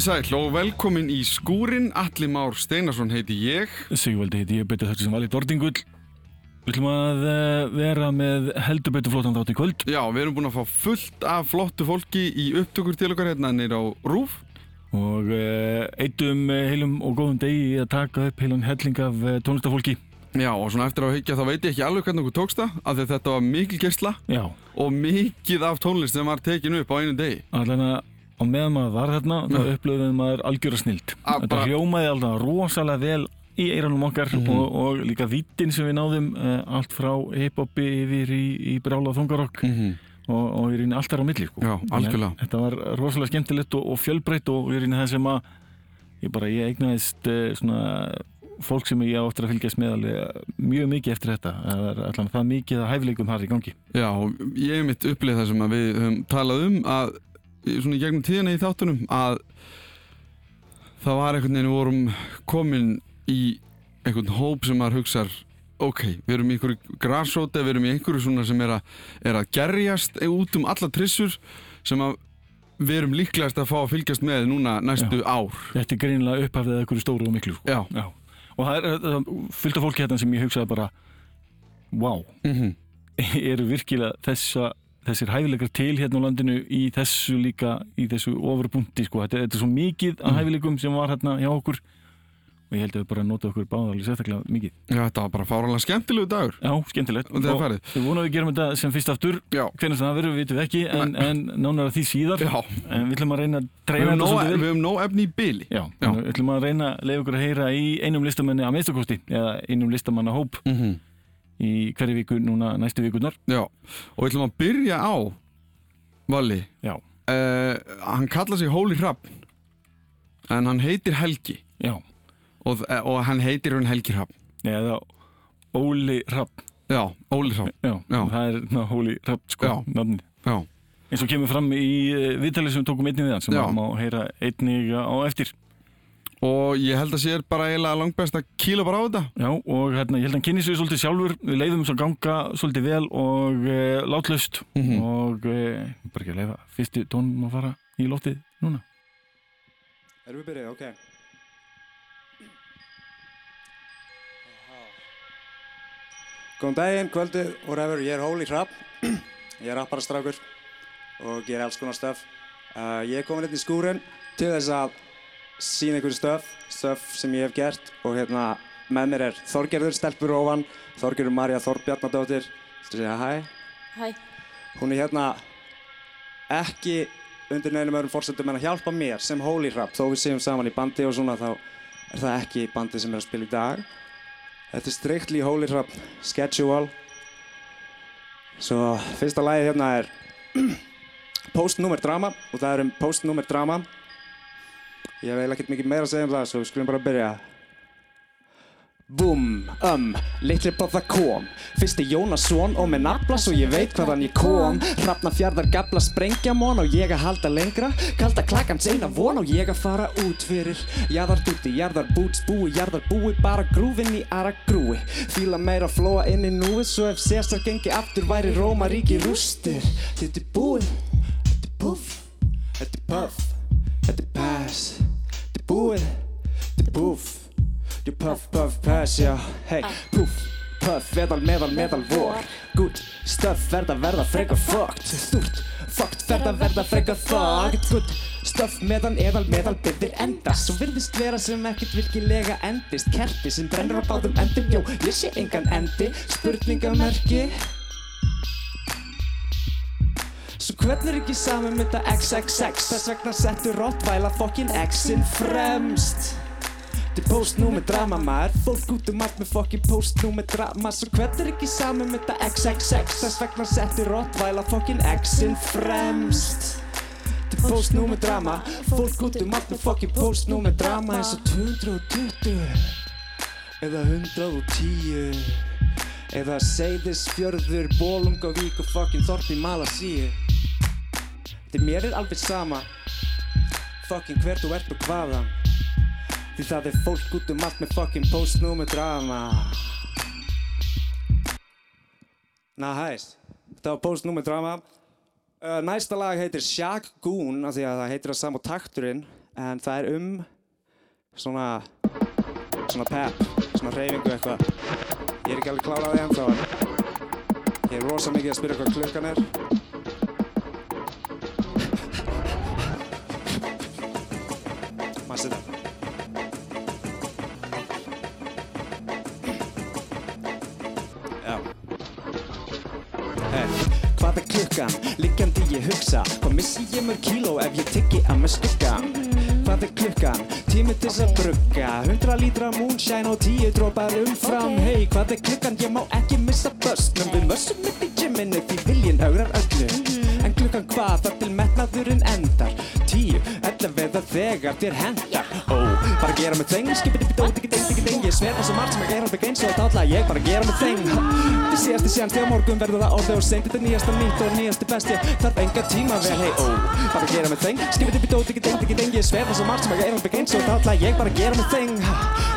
Komið sæl og velkomin í skúrin, Alli Már Steinarsson heiti ég. Sigvaldi heiti ég betur þetta sem valið Dordingull. Við ætlum að eh, vera með heldur betur flottan þátt í kvöld. Já, við erum búin að fá fullt af flottu fólki í upptökur til okkar hérna nýra á Rúf. Og uh, eittum uh, heilum og góðum degi að taka upp heilan helling af tónlistafólki. Já, og svona eftir að higgja þá veit ég ekki alveg hvernig okkur tókst það, af því að þetta var mikil gersla Já, og mikið af tónlist sem var tekin upp á einu degi. allan á meðan maður var þarna, þá Já. upplöðum maður algjöra snild. Að Þetta hljómaði alltaf rosalega vel í eiranum okkar Mhm. og, og líka vittin sem við náðum uh, allt frá hip-hopi yfir í, í brála þungarokk Mm -hmm. og, og í rauninni allt þar á milli sko. Já, algjörlega. Að Þetta var rosalega skemmtilegt og, og fjölbreytt og í rauninni það sem að ég bara, ég eignaðist uh, svona fólk sem ég á eftir að fylgjast með alveg mjög mikið eftir þetta það er allan það mikið að hæfileikum þar í gangi Já, og ég hef mitt upplið það sem við höfum talað um að svona í gegnum tíðina í þáttunum að það var einhvern veginn við vorum komin í einhvern hóp sem maður hugsar ok, við erum í einhverju grassóti við erum í einhverju svona sem er að, er að gerjast út um alla trissur sem að við erum líklegast að fá að fylgjast með núna næstu ár. Þetta er greinilega upphafðið einhverju stóru og miklu sko. Já, Já. og það er, það fullt af fólki hérna sem ég hugsaði bara wow, mm eru virkilega þessa þessir hæfileikar til hérna á landinu í þessu líka, í þessu ofurbúndi sko. þetta, þetta er svo mikið Mm. af hæfileikum sem var hérna hjá okkur og ég held að við bara nota okkur báða alveg sérstaklega mikið. Já, þetta var bara fáralega skemmtilegu dagur. Já, skemmtilegt. Og er. Við vonum að við gerum þetta sem fyrst aftur. Já, Hvernig það verður, við vitum við ekki En, en nánar að því síðar. Já. En við ætlum að reyna að Við treyna þetta svolítið við vel. höfum nóg efni í byli Já, Já. við ætlum að reyna að leiða okkur að heyra í einum listamenni að minnstakosti Eða einum listamanna hóp mm -hmm. Í hverju viku núna næstu vikunar Já, og við ætlum að byrja á Valli. Já, uh, Hann kallar sig Hóli Hrafn En hann heitir Helgi. Já. Og, og hann heitir hann Helgi Hrafn. Eða Óli Rapp Já, Óli Hrafn. Já, Já. það er ná, Óli Rapp sko Já. nafnið. Já, Eins og kemur fram í uh, viðtalið sem við tókum einnig við hann Sem Já. að má heyra einnig á eftir og ég held að sé bara eiginlega langbest að kýla bara á þetta Já, og hérna, ég held að hann kynni sig svolítið sjálfur, við leiðum svo ganga svolítið vel og uh, látlaust Mhm. og uh, bara ekki að leiða fyrstu tónum að fara í lóttið núna. Erum við byrjuð? Ok. Góðan daginn, kvöldið, whatever, ég er Hóli Hrapp, ég er rapparastrákur og ég er alls konar stöf. Uh, ég er komin hérna í skúrin til þess að sína ykkur stöf, stöf sem ég hef gert og hérna með mér er Þorgerður Stelpur ofan, Þorgerður Marja Þorbjarnadóttir, þú segja hæ. Hæ, Hún er hérna ekki undir neinum öðrum fórsendum en að hjálpa mér sem Holy Rap þó við séum saman í bandi og svona þá er það ekki bandið sem er að spila í dag. Þetta er strictly Holy Rap schedule. Svo fyrsta lagið hérna er Postnúmer drama og það er um postnúmer drama Ég vil ekkert mikið meira að segja um það svo við skulum bara byrja. Búm, um, litli bóða kom. Fyrsti Jónasson og með nafla svo ég veit hvaðan ég kom. Hrafna fjardar gabla sprengja món og ég að halda lengra. Kalda klakkan seina von og ég að fara út fyrir. Jarðar dúti, jarðar búts búi, jarðar búi Bara grúfin í ara grúi Fíla meira flóa inn í núið Svo ef César gengi aftur væri Róma ríki rústir. Þetta er búið, þetta er puff Þetta er puff, þetta er pass Þetta er búið, þetta er puff puff, puff, pass, já, hey, puff, puff, veðal, meðal, meðal, vor. Good stuff, verða, verða, frekar fucked. Stúrt, fucked, verða, verða, frekar fucked. Good stuff, meðal, eðal, meðal, byrðir endast Svo virðist vera sem ekkert virkilega endist. Kerti sem brennur á báðum endum, jó, ég sé engan endi. Spurningamerki Svo hvern er ekki saman með þetta XXX Þess vegna settur Rottvæla fokkin X-in fremst. Þetta er postnúmer drama maður. Fólk út um allt með fokkin postnúmer drama. Svo hvern er ekki saman með þetta XXX Þess vegna settur Rottvæla fokkin X-in fremst. Þetta er postnúmer drama. Fólk út um allt með fokkin postnúmer drama. Eins og 220 Eða 110 Eða Seyðisfjörður, Bólungavík og fokkin Þorp í Malasíu Þetta mér er alveg sama. Fokkin hver þú ert og hvaðan. Því það er fólk út um allt með fokkin postnúmer drama. Nice. Þetta var postnúmer drama. Uh, Næsta lag heitir Shaq Goon af Því að það heitir það sama takturinn en það er um svona svona pep, svona reyfingu eitthvað. Ég er ekki alveg klárað því ennþá. En ég er rosa mikið að spyrja hvað klukkan er setja Já Hey, hvað er klukkan? Liggjandi ég hugsa Hvað missi ég mörg kíló ef ég tyggi að með skuggan? Hvað er klukkan? Tími til þess að brugga Hundra lítra moonshine og tíu drópar umfram. Hey, hvað er klukkan? Ég má ekki missa börsnum Við mössum upp í gymminu því viljinn augrar öllu En klukkan hvað? Það til metnaðurinn endar Tíu, eða þegar þér hendar Ó, bara gera með þeng Skipið upp í dót, ekki deng, ekki deng Ég sver það svo margt sem að gera þetta eins og að tátla Ég bara gera með þeng. Þið síðasti séans þegar morgun verður það orðið og seint Þetta er nýjasta nýtt og nýjasti best Ég þarf enga tíma vel, hei, ó Bara gera með þeng Skipið upp í dót, ekki deng, ekki deng Ég sver það svo margt sem að gera þetta eins og að tátla Ég bara gera með þeng.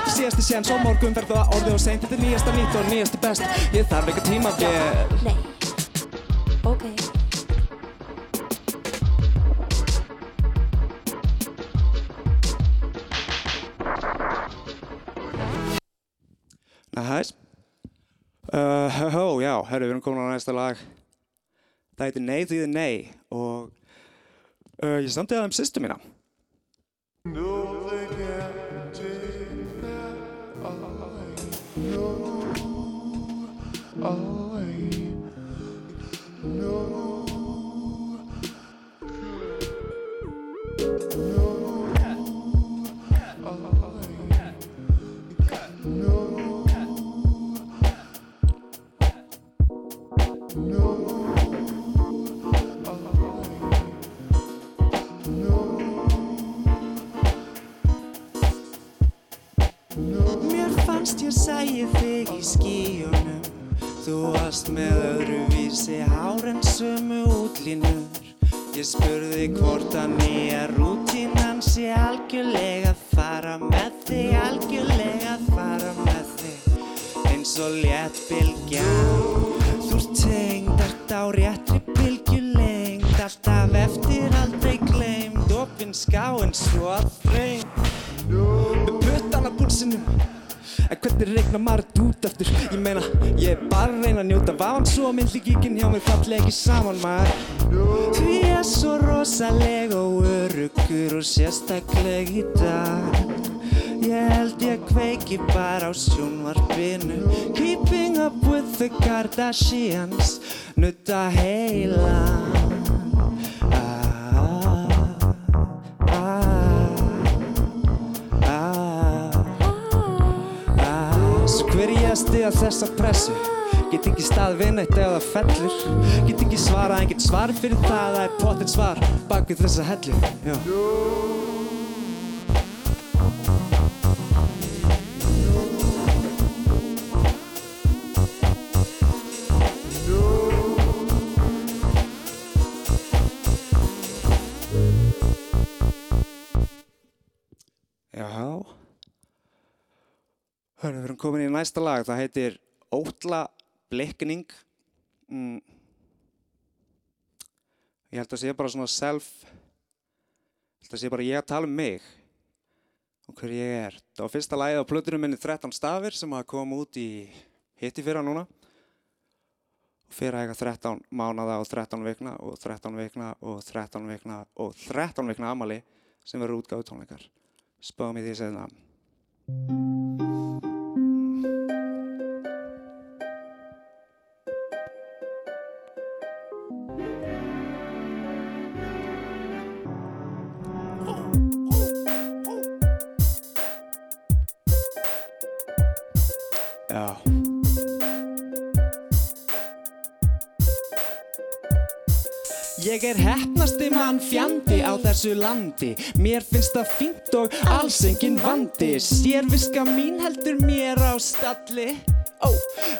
Þið síðasti séans og morgun verður það orðið og seint Þetta er nýjasta nýtt og nýjasti best Ég þarf enga tíma vel herru, við erum komin á næsta lag. Það heitir Nei því þið nei og uh, ég samtiði það um sýstu mína. Mér ég þig í skíunum Þú varst með öðruvísi hár en sömu útlínur. Ég spurði hvort að nýja rútínan sé algjörlega fara með þig Algjörlega fara með þig. Eins og létt bylgja Þú tengd, ert á réttri bylgjulengd Alltaf eftir aldrei gleymd Opinn skáin svo að þreynd með puttan að púlsinum En hvernig regna maður þetta út eftir? Ég meina, ég er bara að reyna að njóta Vavan svo minn líkíkinn hjá mér falli ekki saman maður. Því ég er svo rosaleg og öruggur og sérstakleg í dag. Ég held ég kveiki bara á sjónvarpinu. Keeping up with the Kardashians. Nutta heilan hver ég að stiga þessa pressu? Get ekki stað við neitt ef það fellur. Get ekki svarað, en get svarið fyrir það Það er potið svar bak við þessa hellu. Já Hörru, við erum komin í næsta lag. Það heitir Ótla blikning mm. Ég held að sé bara svona self Ég held að sé bara ég að tala um mig og hver ég er. Það var fyrsta lagið á plötunum minni 13 stafir sem að koma út í hitti fyrra núna. Að eiga 13 mánada og 13 vikna og 13 vikna og 13 vikna og 13 vikna amali sem verður útgáðu tónleikar. Spáðum í því segna Ég er hefnasti mann fjandi á þessu landi. Mér finnst það fínt og alls engin vandi. Sérviska mín heldur mér á stalli. Ó,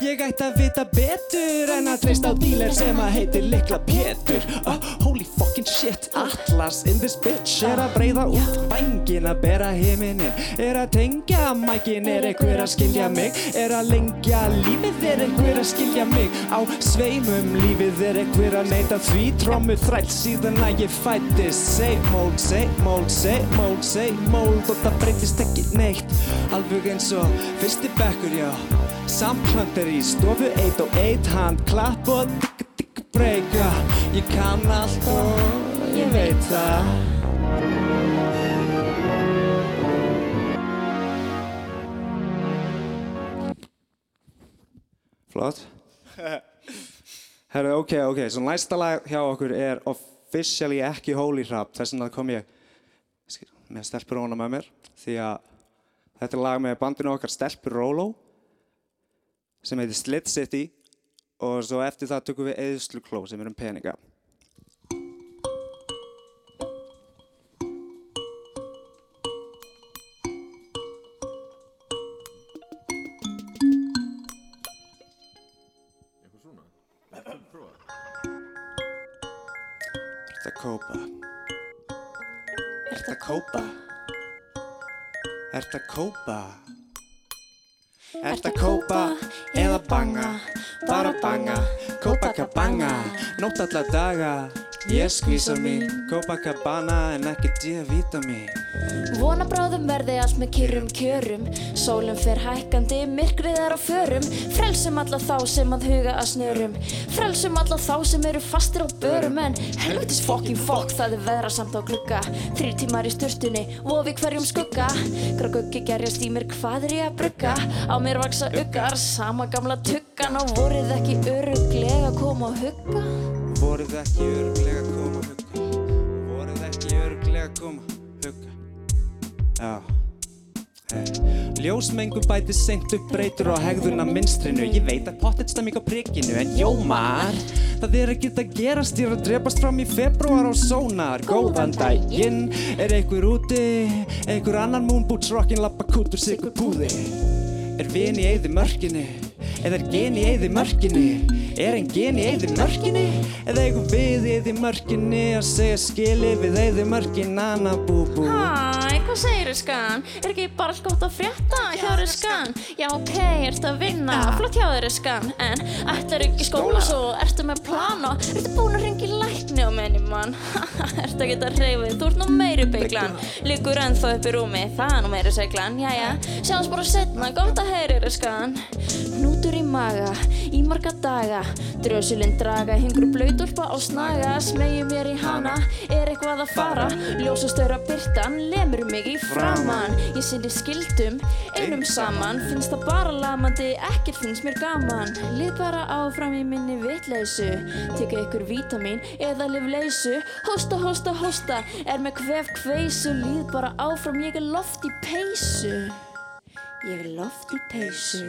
ég ætti að vita betur en að treysta á díler sem að heitir Likla Pétur. Oh, Holy fucking shit, Atlas in this bitch. Er að breyða út bængin að bera himinin Er að tengja mækin, er einhver að skilja mig? Er að lengja lífið, er einhver að skilja mig? Á sveimum lífið er einhver að neita því. Trómu þræll síðan að ég fættist Same old, same old, same old, same old. Og það breytist ekki neitt. Alveg eins og fyrsti bekkur, já. Samklandir í stofu, eitt og eitt hand Klapp og breyka Ég kann allt og ég veit það. Flott. Herru, ok, ok, svo næsta lag hjá okkur er officially ekki holy rap þess vegna kom ég með stelpur óna með mér því að þetta er lag með bandinu okkar Stelpur Róló sem heitir Slit City og svo eftir það tökum við Eðslukló sem er um peninga Ertu að kópa? Ertu að kópa? Ertu að kópa eða banga? Bara banga, kópa kabanga Nótt alla daga Ég skvísa mín, kópa kabana en ekki D-vitamin Vona bráðum verði allt með kyrrum kjörum. Sólum fer hækkandi, myrkrið er á förum. Frelsum alla þá sem að huga að snörum. Frelsum alla þá sem eru fastir á börum. En helvitis fucking fuck það er veðra samt á glugga. Þrýr tímar í sturtunni, vofi hverjum skugga. Graguggi gerjast í mér, hvað er ég að brugga? Á mér vaksa uggar, sama gamla tuggan Og voruð ekki öruglega að koma og hugga Voruð ekki öruglega að koma hugga. Voruð ekki öruglega að koma hugga. Já. Ljósmengu bæti seint upp breytur á hegðuna minstrinu Ég veit að pottet stemming á prikkinu En jómar Það er ekkert að gerast. Ég er að drepast fram í februar á sónar. Góðan daginn. Er einhver úti? Einhver annan moonboots rockin lappa kútur sigur púði. Er vin í eyði mörkinni? Eða er gen í eyði mörkinni Er en gen í eyði mörkinni? Eða eigum við í eyði mörkinni Að segja skili við eyði mörkin Anna bú bú Hæ, hvað segir þau skan? Er ekki bara allt gott að frétta hjá þau skan? Já, ok, ertu að vinna, flott hjá þau skan. En ætlar ekki skóla? svo, ertu með plan og Ertu búin að ringa í lækni á menni mann? ertu ekki að reyfa þig, þú ert nú meiri bygglan Liggur ennþá upp í rúmi, það er nú meiri seglan Jæja, sjáumst bara setna, gott að heyri þau skan. Hnútur í maga, í marga daga Drösulinn draga, hingur blöytúlpa á snaga Smegi mér í hana, er eitthvað að fara? Ljósastöra byrtan, lemur mig í framann Ég sinni skildum, einum saman. Finnst það bara lamandi, ekkert finnst mér gaman. Lið bara áfram í minni vitleysu. Tekka ykkur vítamin eða lif leysu. Hósta, hósta, hósta, er með kvef kveisu. Lið bara áfram, ég er loft í peysu. Ég er loft í peysu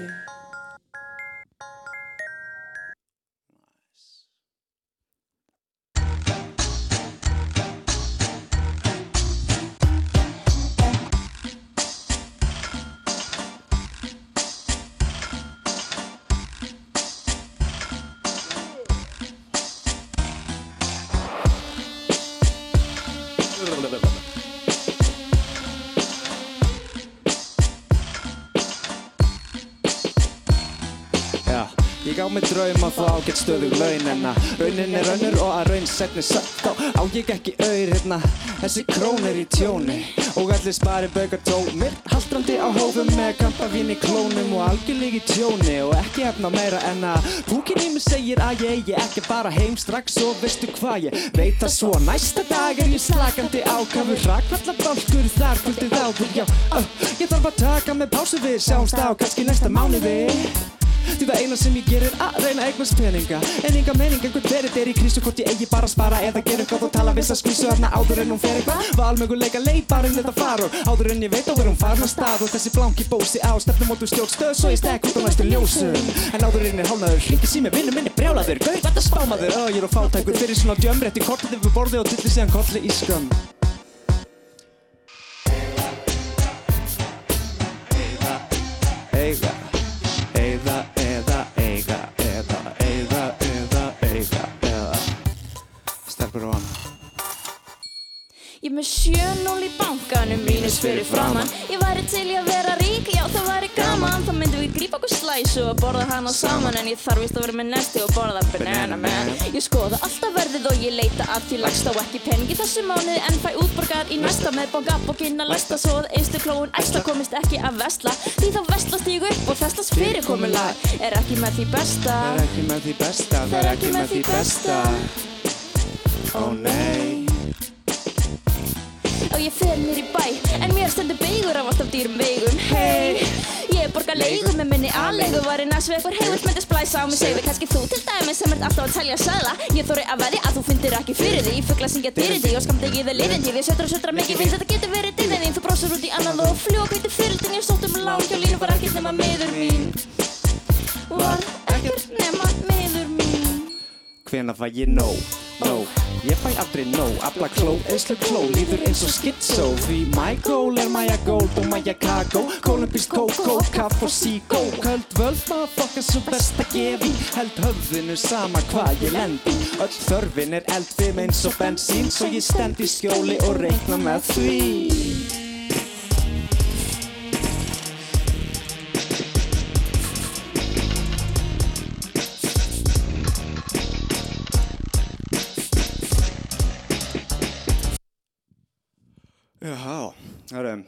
á mig draum að fá ágætt stöðug laun En að raunin er önnur og að raun setni satt Þá á ég ekki auður hérna. Þessi krón er í tjóni Og allir spari bauka tómir Haldrandi á hófum með kampavín í klónum Og algjörlega í tjóni Og ekki hefna meira en að Púkin í mig segir að ég eigi ekki að fara heim strax Og veistu hvað ég veit það svo Næsta dag er ég slakandi ákafur Rakvalla bálkur þar kvöldið áður Já, uh, ég þarf að taka með pásu við Sjáumst á kannski næsta mánuði Því það eina sem ég ger er að reyna eignast peninga. En enga mening einhvern verið er í krísu Hvort ég eigi bara að spara eða gera eitthvað. Og tala viss að skvísu þarna áður en hún fer eitthvað. Valmöguleika um þetta far Og áður en ég veit á er farin að stað. Og þessi blanki bósi á stefnum mótu stjórnstöð Svo ég stekk út á næstu ljósum En áður en er hálnaður Ringi sími vinnu minni brjálaður Gauð þetta spámaður. Ö, ég er á fátækur fyrir svona djömrétt í kortið yfir borði Og dilli síðan kolli í skömm með 7-0 í bankanum Mínus fyrir framann Ég væri til í að vera rík, já það væri gaman. Þá myndum við grípa okkur slæsu og borða hana saman. En ég þarf vist að vera með nesti og borða banana man. Ég skoða alltaf verðið og ég leita að því lagst á ekki peningi þessu mánuði. En fæ útborgar í næsta með bóngabókinn að lesta Svo að einstu klóun æsla komist ekki að vesla. Því þá veslast ég upp og festast fyrirkomulag. Er ekki með því besta. Það er ekki með því besta, það er ekki með því besta. Ó nei og ég fer mér í bæ. En mér stendur beigur af alltaf dýrum veigum Hey, ég borga leigu með minni aðleigu Var í næsvegur, hey, vilt myndi splæsa á mig Segðu kannski þú til dæmis sem ert alltaf að telja sæla Ég þóri að veðja að þú fyndir ekki fyrir því Fugla syngja dýrið því og skamt ekki það liðindi Við sötra og sötra mikið finnst þetta getur verið dýrið þín. Þú brosur út í annað og fljó Hviti fyrirldin ég sótt um lán hjá línu Var ekkert nema miður mín. Var ekkert nema miður mín. Hvena fæ ég nóg, nóg Ég fæ aldrei nóg, afla kló, eðslu kló Líður eins og skitsó Því my goal er Maja Gold og Maja Kago Kolumbist kókó, kaff og síkó Köld völd, motherfucker, svo best að gefi. Held höfðinu sama hvað ég lendi. Öll þörfin er eldfim eins og bensín Svo ég stend í skjóli og reikna með því hörru,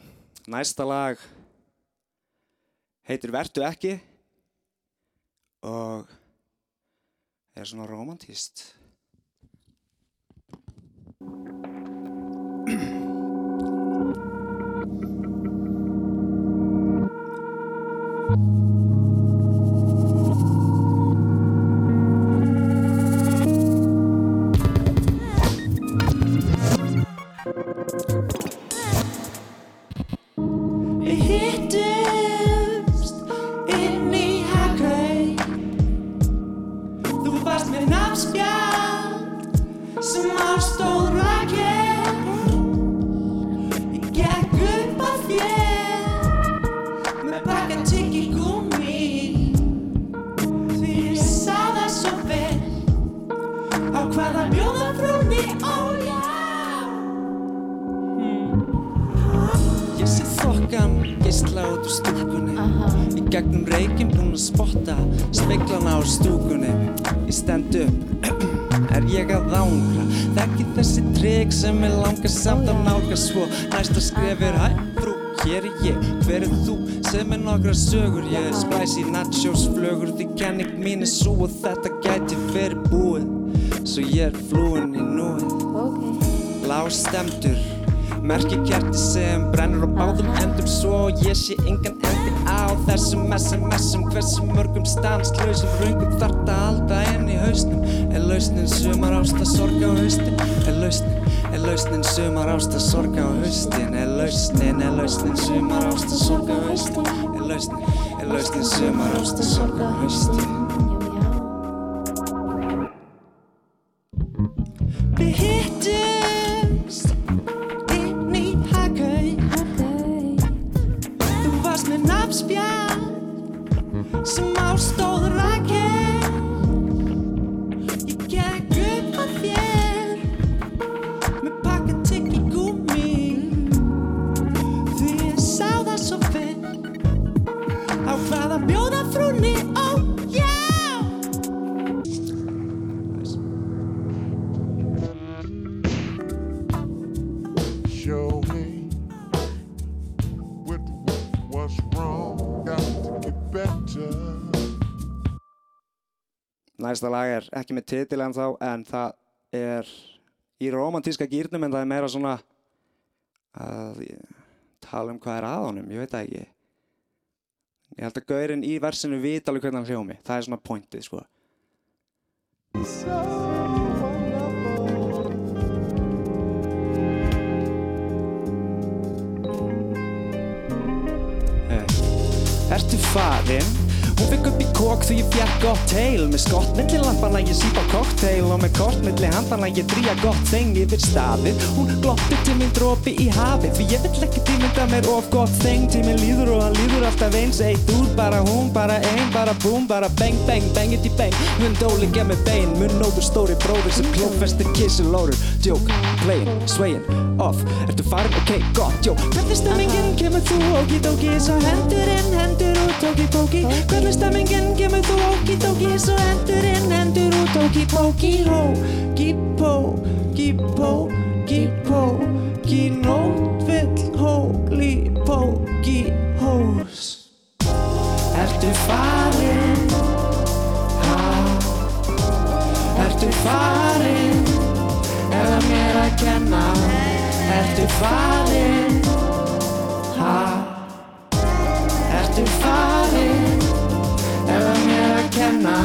næsta lag heitir Vertu ekki og er svona romantíst. Nokkra sögur Ég er splæsi nachos flögur. Því kenning mín er svo og þetta gæti verið búið. Svo ég er flúin í núið. Lágstemdur Merkikerti sem brennur á báðum endum Svo ég sé engan endi á þessum SMS-um Hversu mörgum stanslausum röngum þarf að halda inn í hausnum. Er lausnin sumar ásta sorga á haustin? Er lausnin, er lausnin sumar ásta sorga á haustin? Er lausnin, er lausnin sumar ásta sorga á haustin Lausnin, er lausnin sumar ásta sorga á Næsta lag er ekki með titil en þá en það er í romantíska gýrnum en það er meira svona að tala um hvað er að honum, ég veit það ekki ég held að gaurinn í versinu vita alveg hvernig hann hljómi, það er svona pointið sko. Ertu farinn? Hún fikk upp í kók því ég fjart gott teil Með skott milli lampana ég síp á kokteil Og með kort milli handana ég dríja gott þeng yfir stafið Hún glotti til mín dropi í hafið Því ég vill ekki tímynda mér of gott þeng. Tíminn líður og hann líður alltaf eins. Eitt út, bara hún, bara ein, bara búm Bara bang, bang, bang, it í bang. Hund óli gef með bein, mun nógur stóri bróður Sem klófestir kissi lóður Joke, playin, swayin, off. Ertu farin, ok, gott, jó Hvernig stemmingin kemur þú, okidoki Svo hendur inn, hendur út, okipoki Hvernig stemmingin kemur þú, okidoki Svo hendur inn, hendur út, okipoki Hó, gipó, gipó, gipó Ginót vill hóli, póki, hós Ertu farin, ha? Ertu farin Er það mér að kenna? Ertu farin Ha? Ertu farin kenna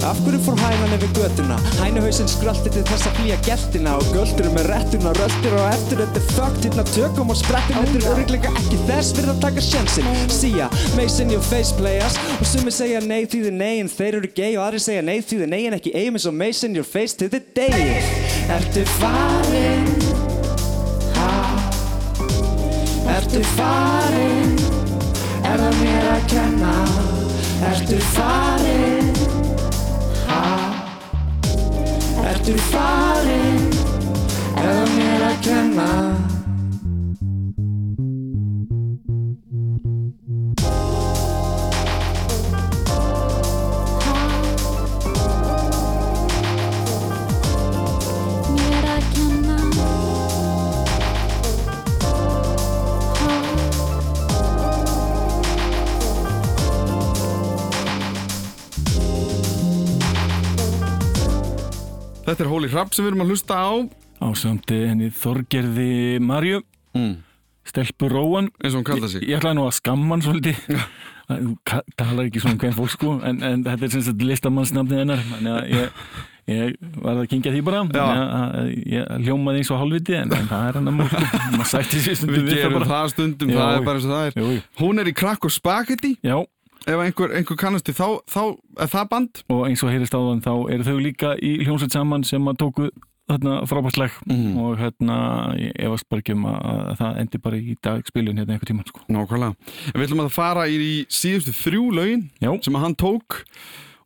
Af hverju fór hænan yfir götuna? Hænuhausinn skröldi til þess að flýja geltina Og göldurum með rettuna, röldir og eftir Þetta er fucked, hérna tökum og sprettin Þetta er öryglega ekki þess fyrir að taka sjensin Sia, mace in your face players Og sumir segja nei því þið nei en þeir eru gay Og aðrir segja nei því þið nei en ekki aim eins og mace in your face til þið degið Ertu farin? Ha? Ertu farin? Er það mér að kenna? Ertu farin? Ha? Ertu farin? Er það mér að kenna? Þetta er Hóli Hrapp sem við erum að hlusta á. Ásamt henni Þorgerði Marju. Mm. Stelpur Róan. Eins og hún kallar sig. Ég ætlaði nú að skamma hann svolítið. Ka- talar ekki svona um hvern fólk sko en, en þetta er sem sagt listamannsnafnið hennar. Þannig að ég, ég var að kingja því bara. Að- Ég hljómaði eins og hálfviti en, en það er hann að stundum Við það gerum það stundum, Já, það er bara eins og það er. Hún er í krakk og spagetti Já, Ef einhver, einhver kannasti, þá, þá er það band og eins og heyrist áðan þá eru þau líka í hljómsveit saman sem að tóku þarna frábærsleg Mhm. og hérna ég efast bara ekki um að, að það endi bara í dag spilun hérna einhver tíman sko. Nákvæmlega En við ætlum að fara í, síðustu þrjú lögin Já. sem að hann tók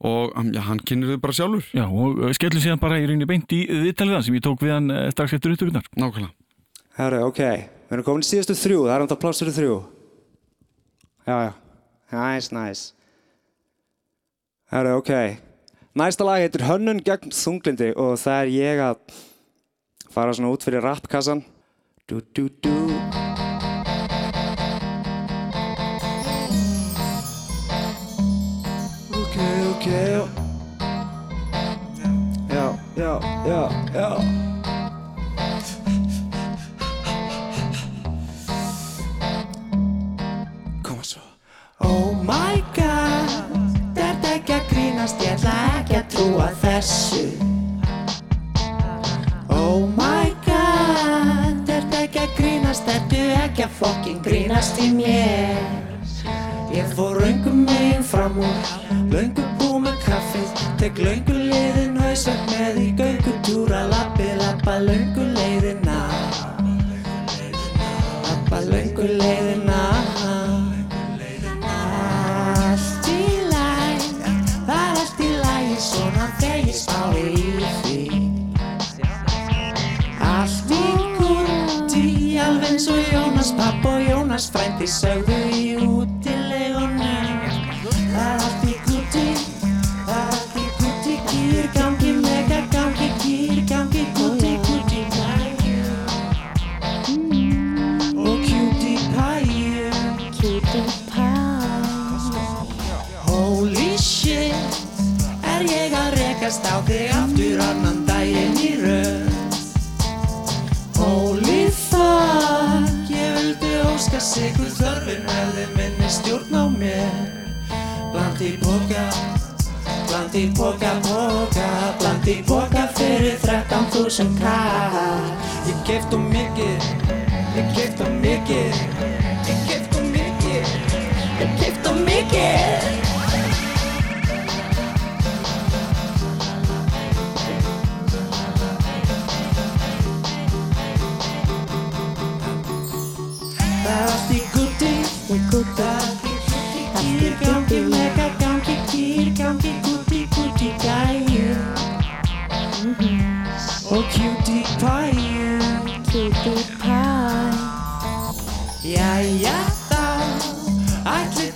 og um, já, hann kynir þau bara sjálfur Já, og uh, skellum síðan bara í rauninni beint í viðtalið hans sem ég tók við hann eh, strax eftir upptökunar. Nákvæmlega Herru, ok, við erum komin í síðustu þrjú, það er um það pláss fyrir þrjú. Já, já, nice, nice. Herru, ok, næsta lag heitir Hönnun gegn þunglindi og það er ég að fara svona út fyrir rappkassan. Du, du, du. Ok, ok, já, já, já, já. mycket, det kräftar mycket, det kräftar mycket, det kräftar mycket. Bara stick ut i, stick ut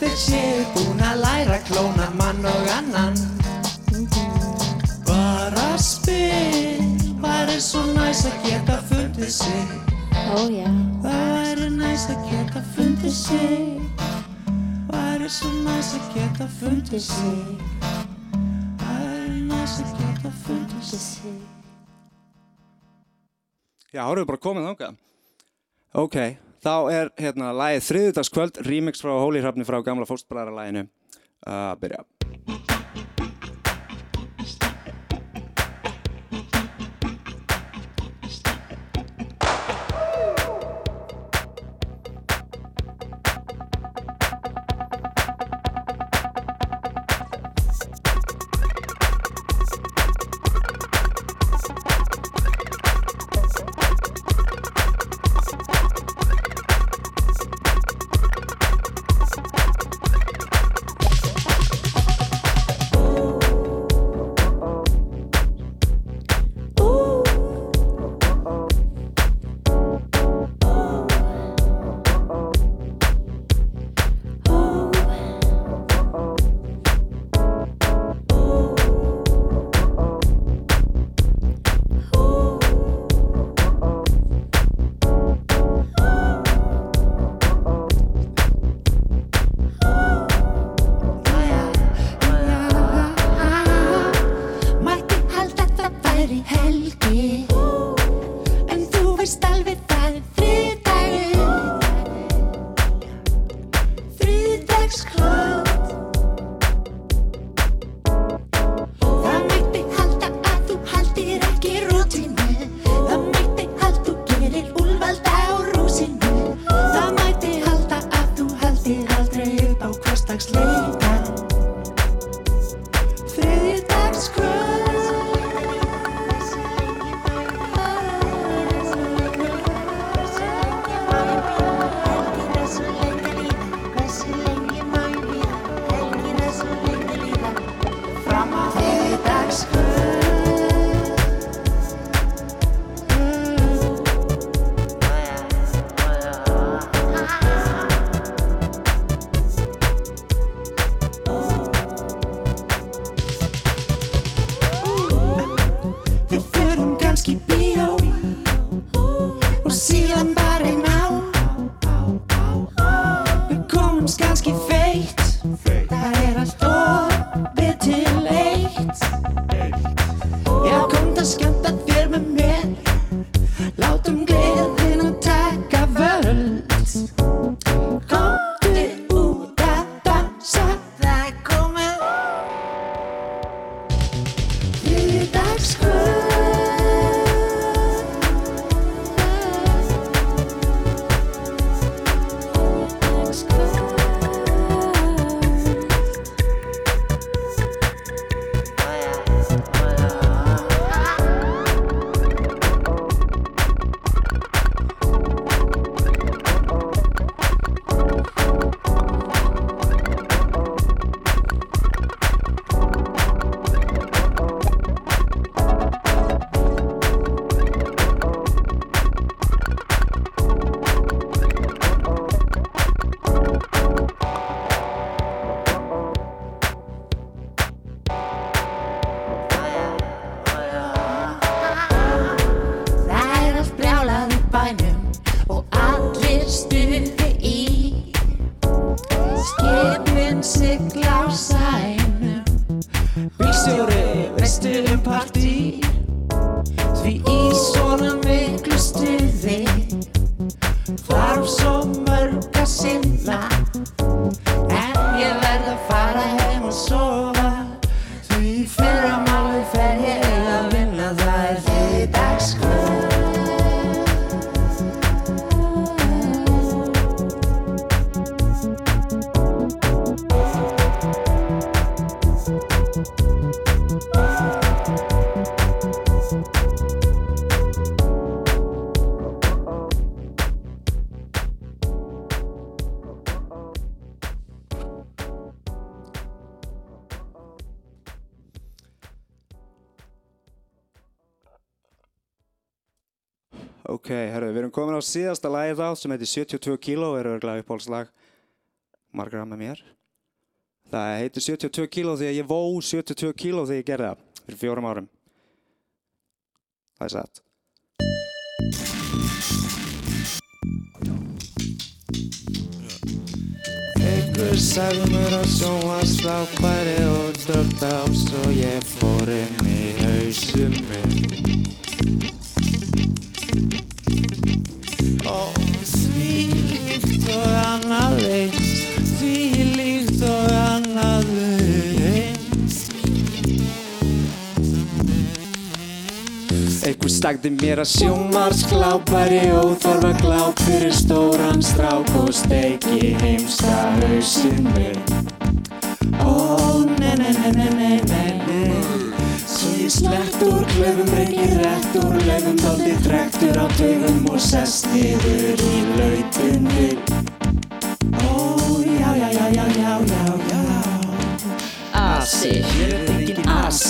yfir sig Búin að læra klóna mann og annan. Bara spil Hvað er svo næst að geta fundið sig? Ó já. Hvað er næst að geta fundið sig? Hvað er svo næst að geta fundið sig? Hvað er næst að geta fundið sig? Já, áruðu bara komið þánga Ok þá er hérna lagið þriðudagskvöld, remix frá Hóli Hrafni frá gamla fóstbræðarlæginu að uh, byrja. síðasta lagið á sem heitir 72 kíló er örglega upphólslag margra með mér. Það heitir 72 kíló því að ég vó 72 kíló því ég gerði það fyrir fjórum árum. Það er satt. Einhver sagði mér að sjónvarslápari og dögt á svo ég fór inn í hausum minn. Annað eins, því líkt og annað eins. Einhver sagði mér að sjónvarsglápari óþarf að gláp fyrir stóran strák og steiki heimsta hausinn minn. Ó, nei, nei, nei, nei, nei. Svo ég slett úr klöfum, reykir rétt úr laufum, daldi drektur á taugum og sest niður í lautinni. Asi, hér er engin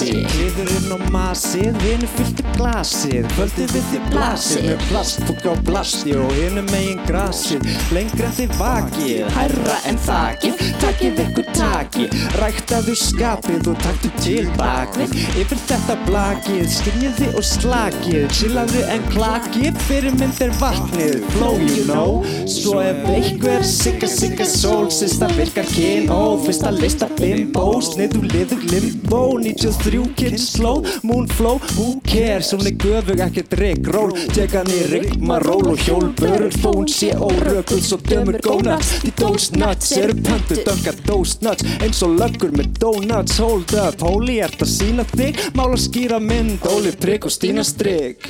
Kliðurinn og masið, hinu fyllti glasið. Kvöldið við þið blasið Með plastfúk á plasti og hinu megin grasið. Lengra en þið vakið, hærra en þakið. Takið ykkur takið, ræktaðu skapið og taktu til bakvið. Yfir þetta blakið, skynjiði og slakið. Chillaðu en klakið, fyrir mynd er vatnið. Flow you know, svo ef einhver Sigga sigga sól, sista virkar kyn. Ó, fyrsta lista bimbo, sniðu liður limbo. 93 kids slow, moon flow Who cares, hún er göfug ekkert Rick roll Teka hann í rigma ról og hjólbörur Þó hún sé órökuð svo dömur gónuts Því those nuts eru pöntu dönkar those nuts Eins og löggur með donuts. Hold up, holy, ert að sína þig. Mála skýra mynd, Óli prigg og Stína strigg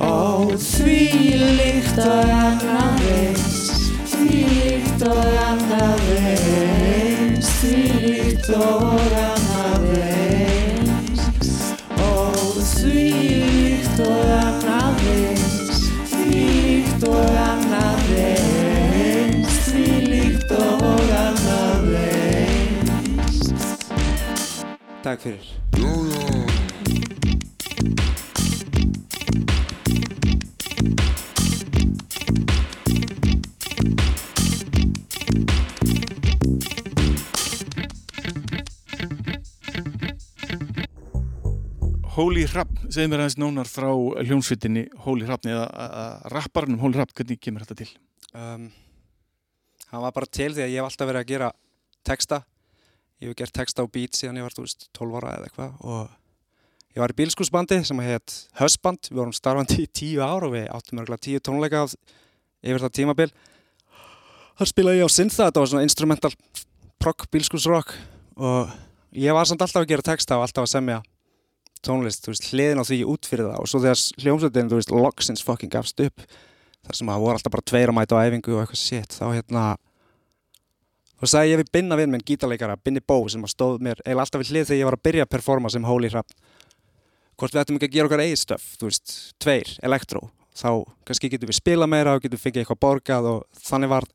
Ó, því líkt og annað eins Því líkt og annað eins Því líkt og Takk fyrir Hóli Hrafn, segð mér aðeins nánar frá hljónsvitinni Hóli Hrafn eða rapparnum Hóli Hrafn, hvernig kemur þetta til? um, Hann var bara til því að ég hef alltaf verið að gera texta Ég hef gert texta á beat síðan ég var, veist, 12 ára eða eitthvað og ég var í bílskúsbandi sem heit Husband, við vorum starfandi í 10 ár og við áttum örgulega 10 tónleika yfir það tímabil. Þar spilaði ég á synþa, þetta var svona instrumental prog, bílskúsrock og ég var samt alltaf að gera texta og alltaf að semja tónlist, veist, hliðin á því út fyrir það og svo þegar hljómsveitin, þú veist, loksins fucking gafst upp þar sem að voru alltaf bara tveir að mæta á æfingu og eitthvað shit, þá hérna þá sagði ég við Binna vinn minn gítarleikara, Binni Bó sem stóð mér eiginlega alltaf við hlið þegar ég var að byrja að performa sem Holy Hrafn. Hvort við ættum ekki að gera okkar eigið stöf, þú veist, tveir, elektró þá kannski getum við spila meira og getum við fengið eitthvað borgað og þannig var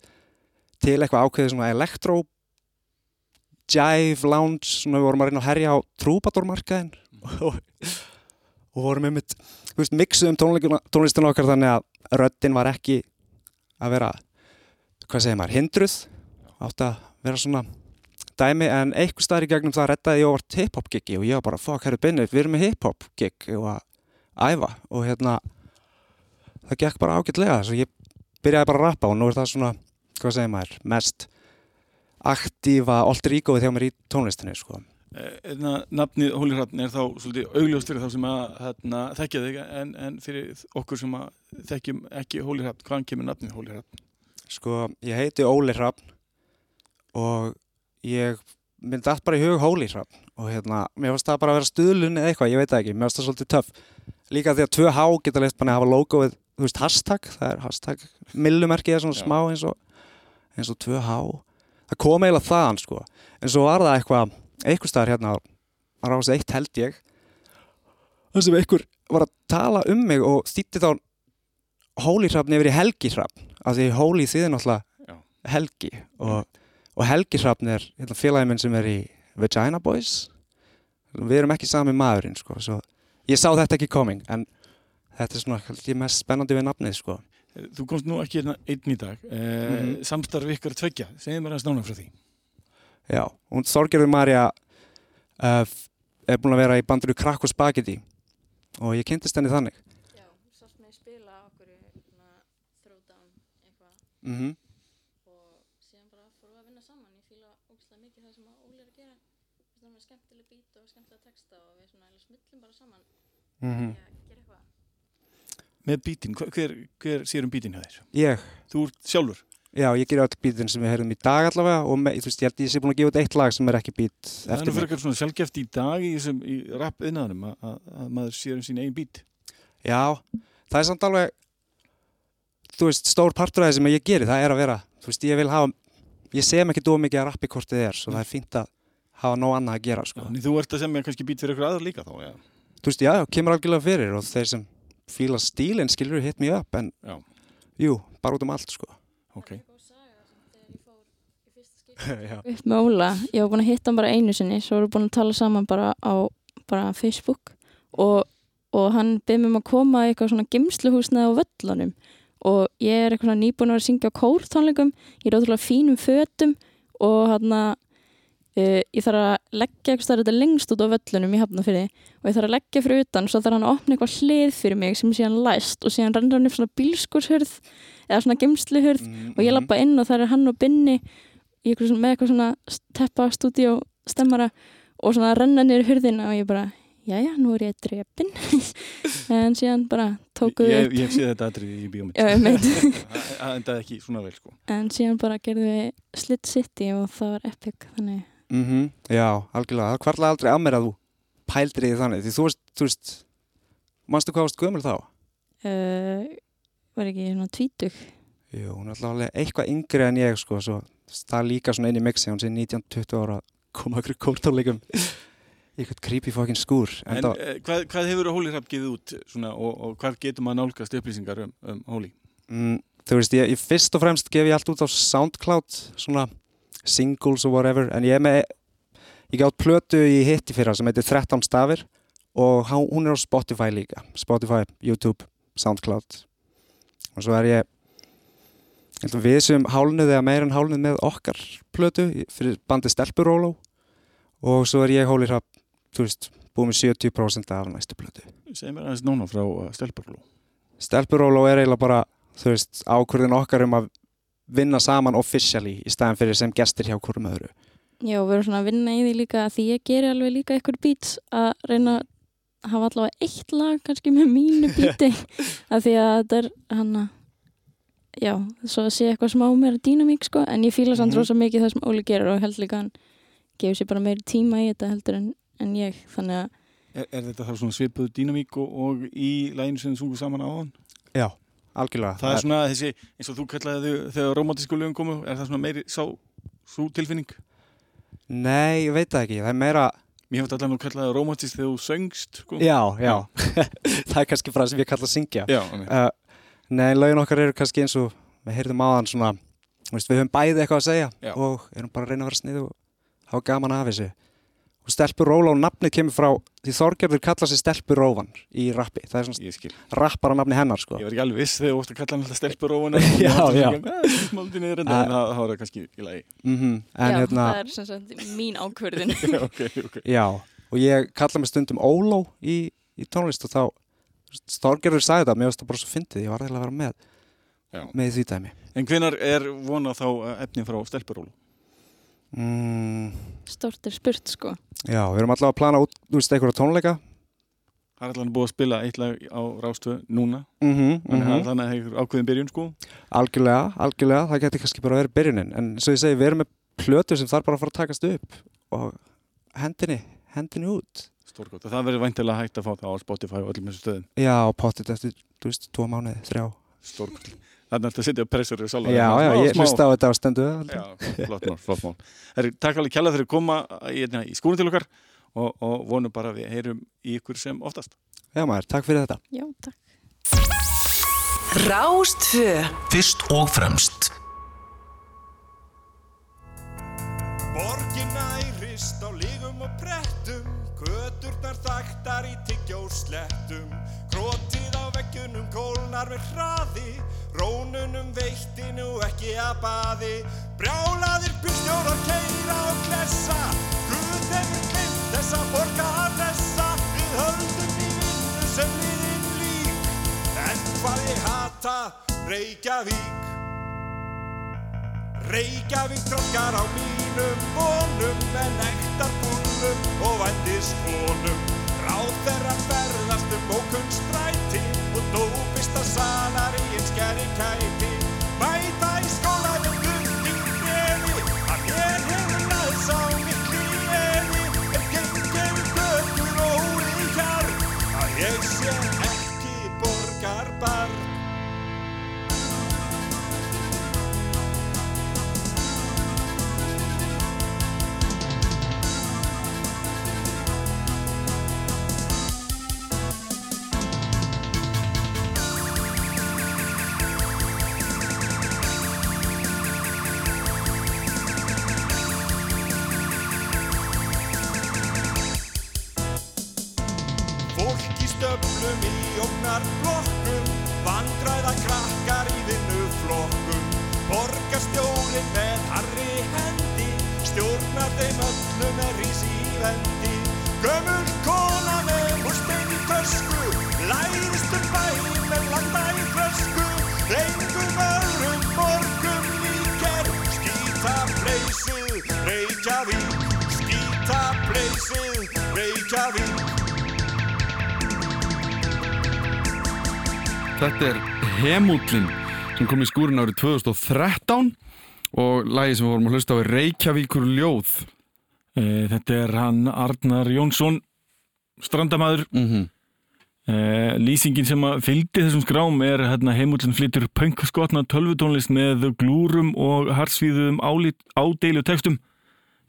til eitthvað ákveðið svona elektró jive lounge, svona við vorum að reyna að herja á trúbadormarkaðin og, og vorum með mitt, þú veist, mixuðum tónlistin okkar þannig að röddin var ekki að vera, hvað segir maður, hindruð, átt að vera svona dæmi, en eitthvað staðar í gegnum það reddaði ég óvart hip-hop gigi og ég var bara, fuck, herru Binni, við erum með hip-hop gig og að æfa og hérna, það gekk bara ágætlega, þess að ég byrjaði bara að rappa og nú er það svona, hvað segir maður, mest aktífa alter egoið hjá mér í tónlistinu, sko. Hérna, nafnið Hóli Hrafn er þá svolítið augljóst fyrir þá sem að hérna, þekkja þig en, en fyrir okkur sem að þekkjum ekki Hóli Hrafn, hvaðan kemur nafnið Hóli Hrafn? Sko, ég heiti Óli Hrafn og ég minn dætt bara í hug Hóli og hérna, mér finnst það bara að vera stuðlun eða eitthvað, ég veit það ekki, mér finnst það svolítið töff líka því að 2H geta leist bara að hafa logoið, þú veist, hashtag það er hashtag, millumerkið er svona Já. smá eins og, eins og 2H það kom eiginlega þaðan, sko en svo var það eitthvað, eitthvað staðar hérna á rás eitt held ég þar sem einhver var að tala um mig og þýtti þá Hóli Hrafn yfir í Helgi Hrafn af því Hóli þýðir náttúrulega. Helgi og, og Helgi Hrafn er hérna, félagi minn sem er í Vagina Boys við erum ekki sami maðurinn sko, ég sá þetta ekki coming en þetta er svona held ég mest spennandi við nafnið sko. Þú komst nú ekki hérna einn í dag, eh, Mhm. samstarf ykkar tveggja, segðu mér aðeins nánar frá því. Já, hún Þorgerður Marja uh, er búin að vera í bandinu Krakk og Spagetti og ég kynntist henni þannig Já, sást mig spila okkur hérna, throwdown eitthvað mm -hmm. og síðan bara fórum við að vinna saman ég fíla ógæslega mikið það sem að Óli er að gera það er skemmtileg bít og skemmtilega texta og við svona eiginlega smillum bara saman Mm að eitthvað Með bítinn, hver, hver, sér um bítinn hjá þér? Ég, Þú ert sjálfur? já, ég ger öll bítin sem við heyrðum í dag allavega og með, þú veist, ég held ég sé búin að gefa út eitt lag sem er ekki bít Það er nú eftir fyrir mig eitthvað svona sjálfgeft í dag í, í rap innanum að, að, að maður sér um sín eigin bít. Já, það er samt alveg þú veist, stór partur af það sem ég geri það er að vera, þú veist, ég vil hafa ég sem ekki dóð mikið að rappi hvort þið er svo það er fínt að hafa nóg annað að gera sko. Þannig þú ert að semja kannski bít fyrir eitthvað aðra líka þá, já. Þú veist, já, já, kemur algjörlega fyrir og þeir sem fíla stílinn skilur hit me up en, Já. jú, bara út um allt sko. Ok. Það góð saga sem þegar ég fór í fyrsta skipti já. upp með Óla, ég var búin að hitta hann bara einu sinni svo vorum við búin að tala saman bara á bara Facebook og, og hann byrði mig um að koma í eitthvað svona gemsluhúsnaði á völlunum og ég er eitthvað svona nýbúin að vera að syngja á kórtónleikum ég er ótrúlega fínum fötum og hann að Uh, ég þarf að leggja eitthvað þetta lengst út á völlunum í hafnafyrði og ég þarf að leggja fyrir utan svo þarf hann að opna eitthvað hlið fyrir mig sem er síðan læst og síðan rennur hann upp svona bílskurshurð eða svona gemsluhurð Mm, og ég lappa inn og það er hann og Binni eitthvað með eitthvað svona teppa stúdíó stemmara og svona renna niður hurðina og ég bara jæja, nú er ég drepin en síðan bara tókuðu Ég, ég hef séð þetta atrið í ég veit. Það endaði ekki svona vel, sko. en síðan bara gerðum við Slit City og það var epic þannig Mm Já, algjörlega, það kvarlaði aldrei að mér að þú pældir í þannig, því þú veist, þú veist manstu hvað varst gömul þá? uh, var ekki svona tvítug? Jú, hún er alltaf alveg eitthvað yngri en ég sko, svo það líka svona inn í mixi, hún sé 19-20 ára koma okkur kórtónleikum. Í eitthvað creepy fucking skúr. En, En eh, hvað, hvað hefur Holy Rap gefið út svona, og, og hvað getur maður nálgast upplýsingar um, um Holy? mm, þú veist, ég, ég fyrst og fremst gef ég allt út á Soundcloud svona singles og whatever en ég er með ég gátt plötu í hitti fyrra sem heitir 13 stafir og hún er á Spotify líka Spotify, YouTube, Soundcloud. Og svo er ég við sem hálnuð eða meira en hálnuð með okkar plötu fyrir bandi Stelpuróló og svo er ég Holy Rap þú veist, búið með 70% af næstu plötu. Segð mér aðeins nána frá uh, Stelparló. Stelpuróló er eiginlega bara þú veist, ákvörðin okkar um að vinna saman officially í staðan fyrir sem gestir hjá hverjum öðru Já, við erum svona að vinna í því líka því ég geri alveg líka eitthvað beats að reyna að hafa allavega eitt lag kannski með mínu beati af því að þetta er hann að já, svo að sé eitthvað smá meira dýnamík sko, en ég fíla samt Mhm. rosa mikið það sem Óli gerir og held líka hann gefur sér bara meiri tíma í þetta heldur en, en ég, þannig að Er, er þetta þá svona svipuð dýnamík og, og í læginu sem þið sungu saman á hann? Já, algjörlega Það er svona þessi, eins og þú kallaði þau þegar romantísku lögum komu, er það svona meiri sá, svo tilfinning? Nei, ég veit það ekki, það er meira Mér hefði allan að kalla það romantísk þegar þú söngst, sko. Já, já, það er kannski frá það sem ég kalla að syngja Já, uh, Nei, lögin okkar eru kannski eins og við heyrðum áðan svona þú veist, við höfum bæði eitthvað að segja Já. og erum bara að reyna að vera snið og hafa gaman af þessu og Stelpur Róla og nafnið kemur frá því Þorgerður kalla sig Stelpur Róvan í rappi, það er svona skil. rappara nafni hennar sko Ég var ekki alveg viss þegar þú ótt að kalla hann alltaf stelpur og Já, já. Smáldi niður en það, var kannski í lagi. mm En já, hérna, það er sem sagt mín ákvörðin Já, ok, ok. já og ég kalla mig stundum Óló í, í tónlist og þá Þorgerður sagði það, mér varst það bara svo fyndið ég var eiginlega að vera með, Já. með því dæmi En hvenar er vonað þá uh, efni frá stelpurólu? Mm, Stort er spurt sko. Já, við erum allavega að plana út, þú veist, einhverja tónleika. Það er allan búið að spila eitt lag á Rástöð núna, mm -hmm, þannig að þannig að hefur ákveðin byrjun, sko. Algjörlega, algjörlega, það getur kannski bara verið byrjunin. En svo ég segi, við erum með plötu sem þarf bara að fara að takast upp og hendinni, hendinni út. Stórgótt. Það verður væntilega hægt að fá það á Spotify og öllum þessu stöðum. Já, pottit eftir, þú veist, tvo mánuði, þrjá. Stórgótt. Þannig að þetta setja pressur í sjálf. Já, já, ég hlusta á þetta á stendu Já, flott mál, flott mál. Herri, takk alveg kjalla fyrir að koma í, hérna, í skúrin til okkar og, og vonum bara að við heyrum í ykkur sem oftast. Já maður, takk fyrir þetta Já, takk Rástfö Fyrst og fremst Borgin nærist á lígum og brettum Göturnar þaktar í tyggjóslettum Krótið á veggjunum kólnar með hraði Rónunum veitti nú ekki að baði. Brjálaðir byrstjórar keira og klessa Guð hefur glimt þess að borga að blessa Við höldum í vinnu sem liðin lík En hvað ég hata Reykjavík. Reykjavík trókar á mínum vonum en ektar búlum og vændis konum. Ráð þeirra ferðast um ókunn stræti og dópista salar í einskjæri kæti. Mæta Þetta er Hemúllin sem kom í skúrin árið 2013 og lagi sem við vorum að hlusta á er Reykjavíkur ljóð Eh, Þetta er hann Arnar Jónsson, strandamaður. mm -hmm. Eh, Lýsingin sem að fylgdi þessum skrám er hérna, heimúlinn flyttur pöngskotna tölvutónlist með glúrum og harsvíðum ádeilu textum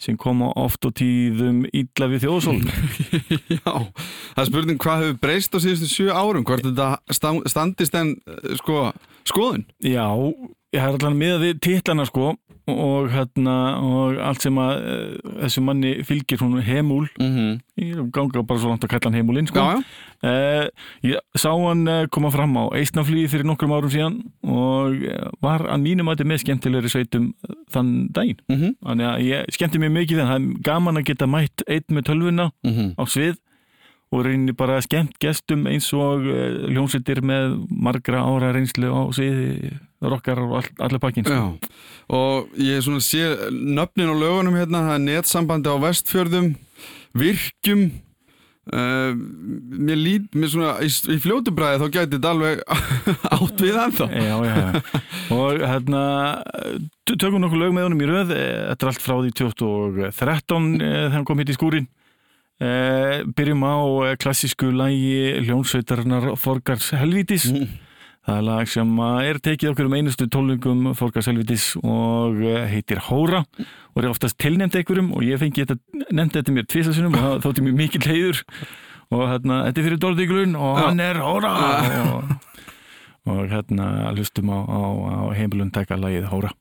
sem koma oft og tíðum illa við þjóðsól. Já, það er spurning hvað hefur breyst á síðustu sjö árum hvort þetta sta- standist en eh, sko, skoðun Já, ég har allan með við titlana sko og, hérna, og allt sem að uh, þessu manni fylgir hún heimúl mm -hmm. ég ganga bara svo langt að kalla hann heimúlinn sko. Uh, ég sá hann uh, koma fram á Eistnaflýði fyrir nokkrum árum síðan og uh, var að mínum að þetta með skemmtilegri sveitum þann daginn. mm Þannig að ég skemmti mér mikið þannig að það er gaman að geta mætt einn með tölvuna -hmm. á svið og reynir bara skemmt gestum eins og hljómsveitir með margra ára reynslu á sviði rockar og all, allir pakkin. Sko. og ég sé nöfnin á lögunum hérna, það er netsambandi á vestfjörðum, virkjum, uh, mér lít, mér svona, í, í fljótubræði þá gæti þetta alveg átt við ennþá. Já, já, já. Og hérna, tökum nokkuð lög með honum í röð. Eh, Þetta er allt frá því 2013 eh, þegar hann kom hitt í skúrin. Eh, byrjum á klassísku lægi hljónsveitarnar Forgars Helvítis. Mm. Það er lag sem er tekið okkur um einustu tólningum Forgars Helvítis og eh, heitir Hóra og er oftast tilnefnd einhverjum og ég fengi þetta, nefndi þetta mér tvisasunum og það þótti mér mikill heiður og hérna, þetta er fyrir Dórðíkulun og hann er Hóra og, og hérna hlustum á, á, á heimilun taka lagið Hóra.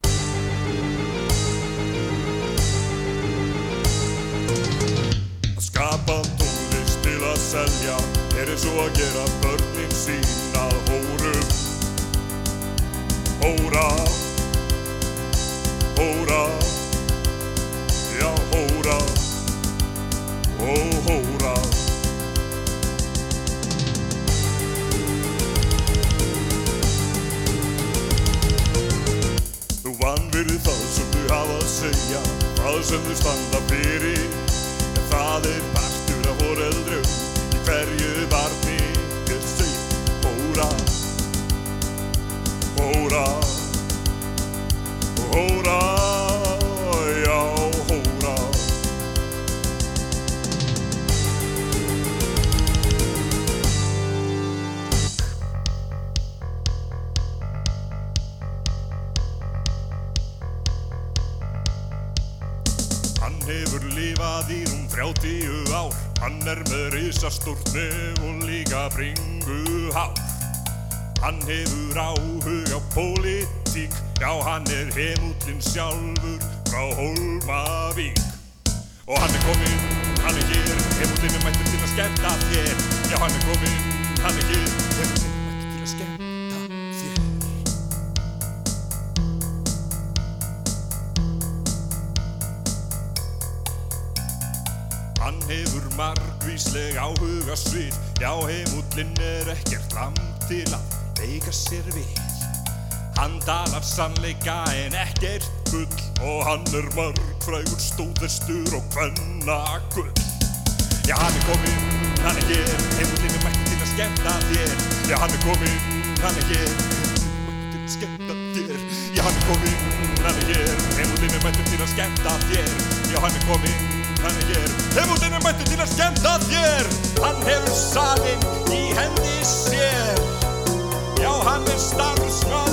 Að skapa tónlist til að selja er eins og að gera börnin sín að hórum Hóra Hóra Já, hóra Ó, hóra. Þú vanvirði það sem þau hafa að segja Það sem þau standa fyrir. En það er partur af foreldrum Í hverju barni er segja Hóra Hóra. Hóra Já, hóra. Hann hefur lifað í rúm 30 ár. Hann er með risastórt nef og líka bringu hár Hann hefur áhug á pólitík, já hann er heimútlinn sjálfur frá Hólmavík. Og hann er kominn, hann er hér, heimútlinn er mættur til að skemmta þér. Já hann er kominn, hann er hér, heimútlinn er mættur til að skemmta þér. Hann hefur margvísleg áhug á svið, já heimútlinn er ekkert fram til að leika sér við. Hann dalar sannleika en ekkert gull Og hann er margfrægur stóðestur og kvennagull. Já, hann er kominn, hann er hér. Heimullin er mætti til að skemmta þér. Já, hann er kominn, hann er hér. Mætti til að skemmta þér. Já, hann er kominn, hann er hér. Heimullin er mætti til að skemmta þér. Já, hann er kominn, hann er hér. Heimullin er mætti til að skemmta þér. Hann hefur salin í hendi sér Já, hann er starfsmaður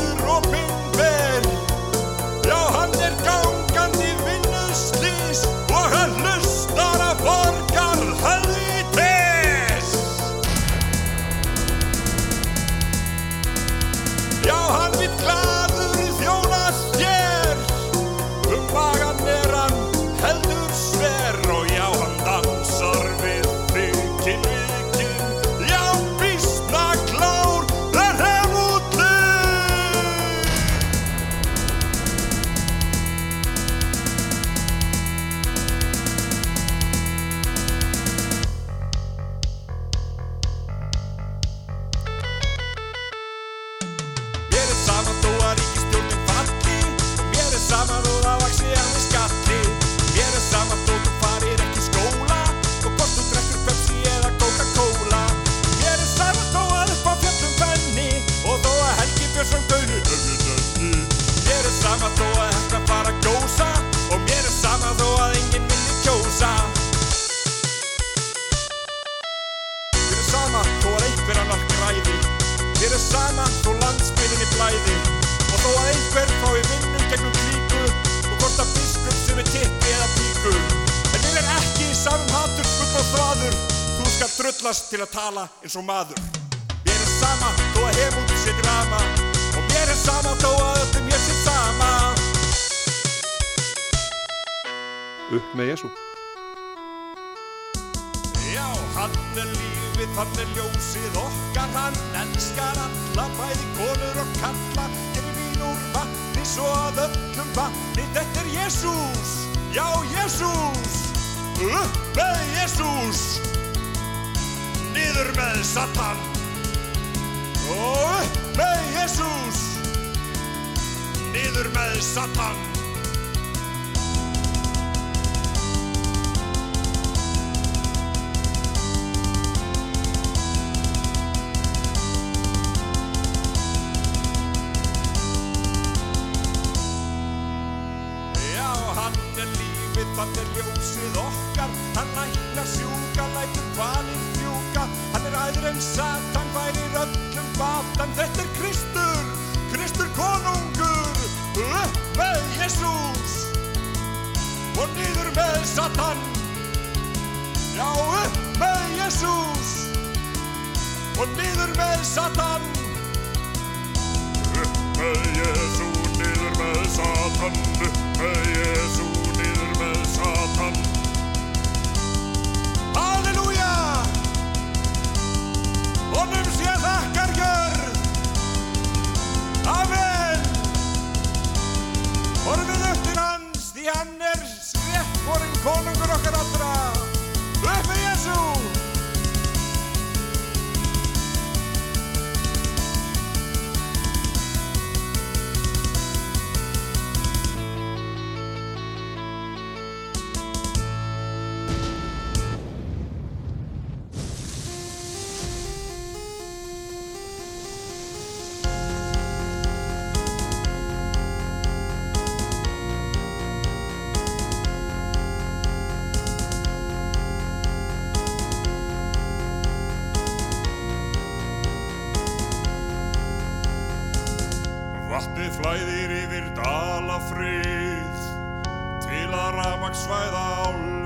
til að tala eins og maður. Mér er sama þó að hefút sé drama Og mér er sama þó að öllum ég sé sama. Upp með Jésu. Já, hann er lífið, hann er ljósið okkar, hann elskar alla, bæði konur og kalla, gerir vín úr vatni svo að öllum vatni, þetta er Jésús, já Jésús, upp með Jésús, niður með Satan, og upp með Jésús, niður með Satan. Flæðir yfir dalafrið til að rafmagsvæða álverið.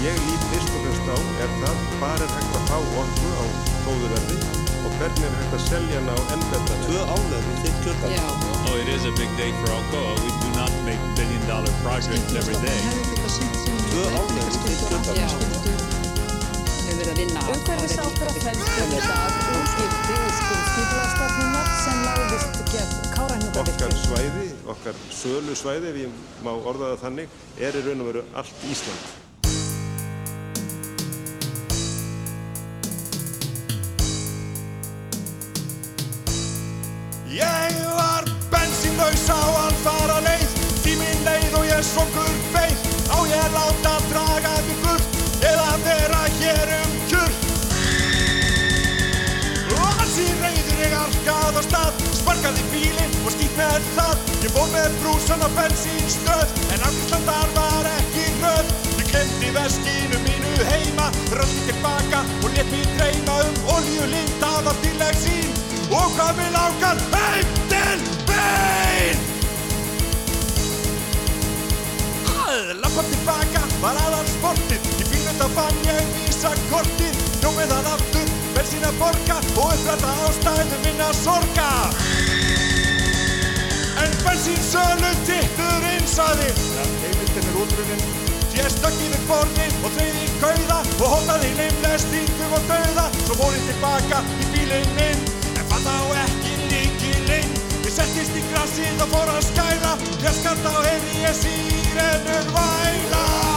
Sem ég lít fyrst og fremst á er það hvað er hægt að fá orku á góðu verði og hvernig er hægt að selja hana á enn betra verði. Tvö álega við þitt kjörðan. Oh, it is a big day for Alcoa. We do not make billion dollar projects every day. Tvö álega við þitt kjörðan. hefur verið að vinna Umhverfisáttara fælst um þetta að umskipti úrskurð skipulastofnunar sem láðist gegn Okkar Kárahnjúkavirkjun. svæði, okkar sölu svæði, ef ég má orða það þannig, er í raun og veru allt Ísland. Ég svongur beið Á ég láta draga mig burt Eða vera hér um kjurt Og í reyður ég arkað á stað Sparkaði bílinn og skýtt með það. Ég fór með brúsan á bensínstöð En afgjörslan þar var ekki röð. Ég glemdi veskinu mínu heima Röldi tilbaka og let mig dreyma um Oljulind, það var bíleg sín. Og hvað mig langar heim til bein Að lappa tilbaka var aðal sportið Í bílnum þá fann ég vísa kortið. Jómið það aftur, bensín að borga Og uppræta ástæðu minna sorga. En bensínsölu titturinn saði Ja, heimildin er útrunnin Ég stökk yfir borðin og þreyði í kauða Og hótaði limlestingum og dauða. Svo fór ég tilbaka í bílinn minn En fann þá ekki líkilinn Ég settist í grassið og fór að skæla Ég skart á heyrði ég sírenur væla Og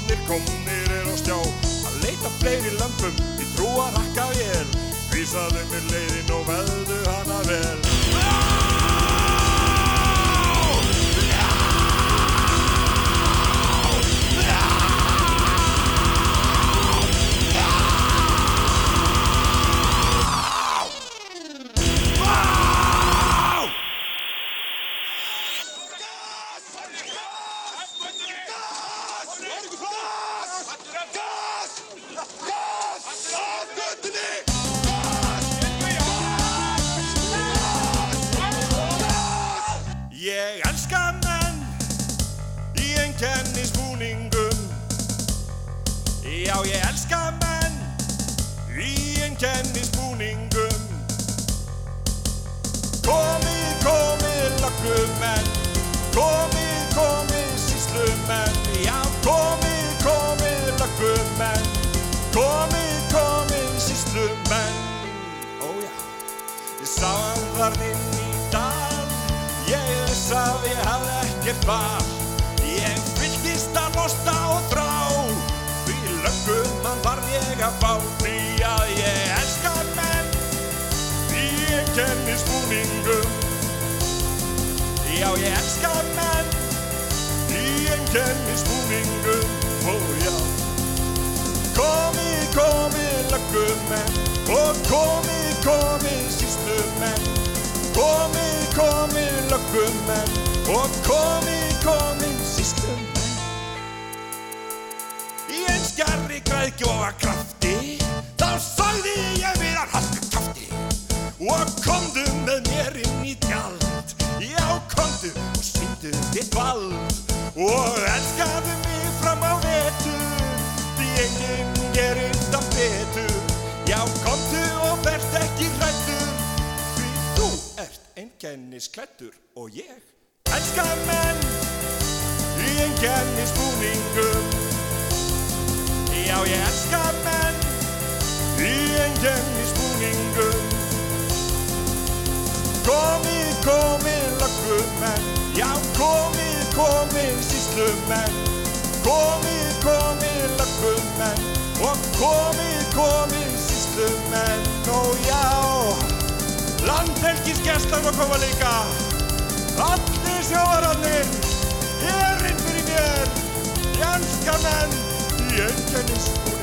menninir komnir er á stjá Að leita fleiri lömpum í trúar hakka vél Vísaðu mér leiðin og veldu hana vel Og elskaðu mig fram á vetur Því enginn gerir það betur. Já, komdu og verð ekki hrættur Því þú ert einkennisklættur Og ég elska menn Í einkennisbúningum Já, ég elska menn Í einkennisbúningum Komið, komið, löggumenn. Já, komið, komið, síslumenn Komið, komið, löggumenn. Og komið, komið, síslumenn Ó já, landhelgisgestar að koma líka. Allir sjóvararnir Herinn fyrir mér. Janska menn Í einkennisbúningum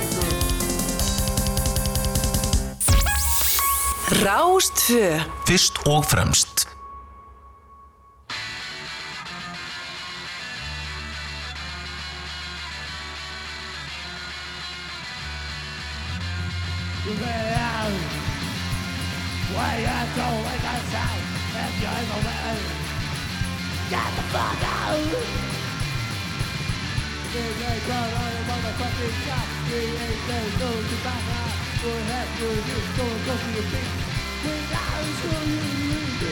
Rástfö Fyrst og fremst Why you don't like I sound if you're the man? Get the fuck out! They ain't got on a motherfucking shot. We ain't gonna go to back out. We'll have to just go and go to your feet. We gotta show you the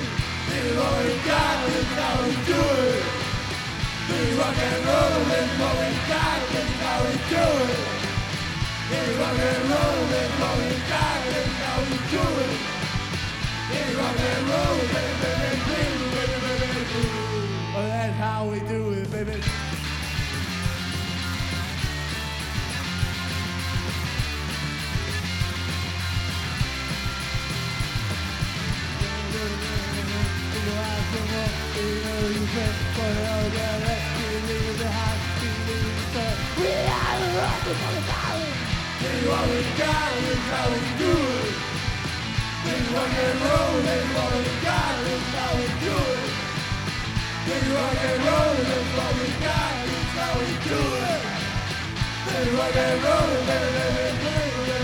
This what we got, this how we do it. This rock and roll, this what we got, this how we do it. This rock and roll, this what we got, this how we do it. This rock and roll, baby, baby, baby, baby, baby, baby. Oh, that's how we do it, baby. This is rock and roll, baby, baby, baby,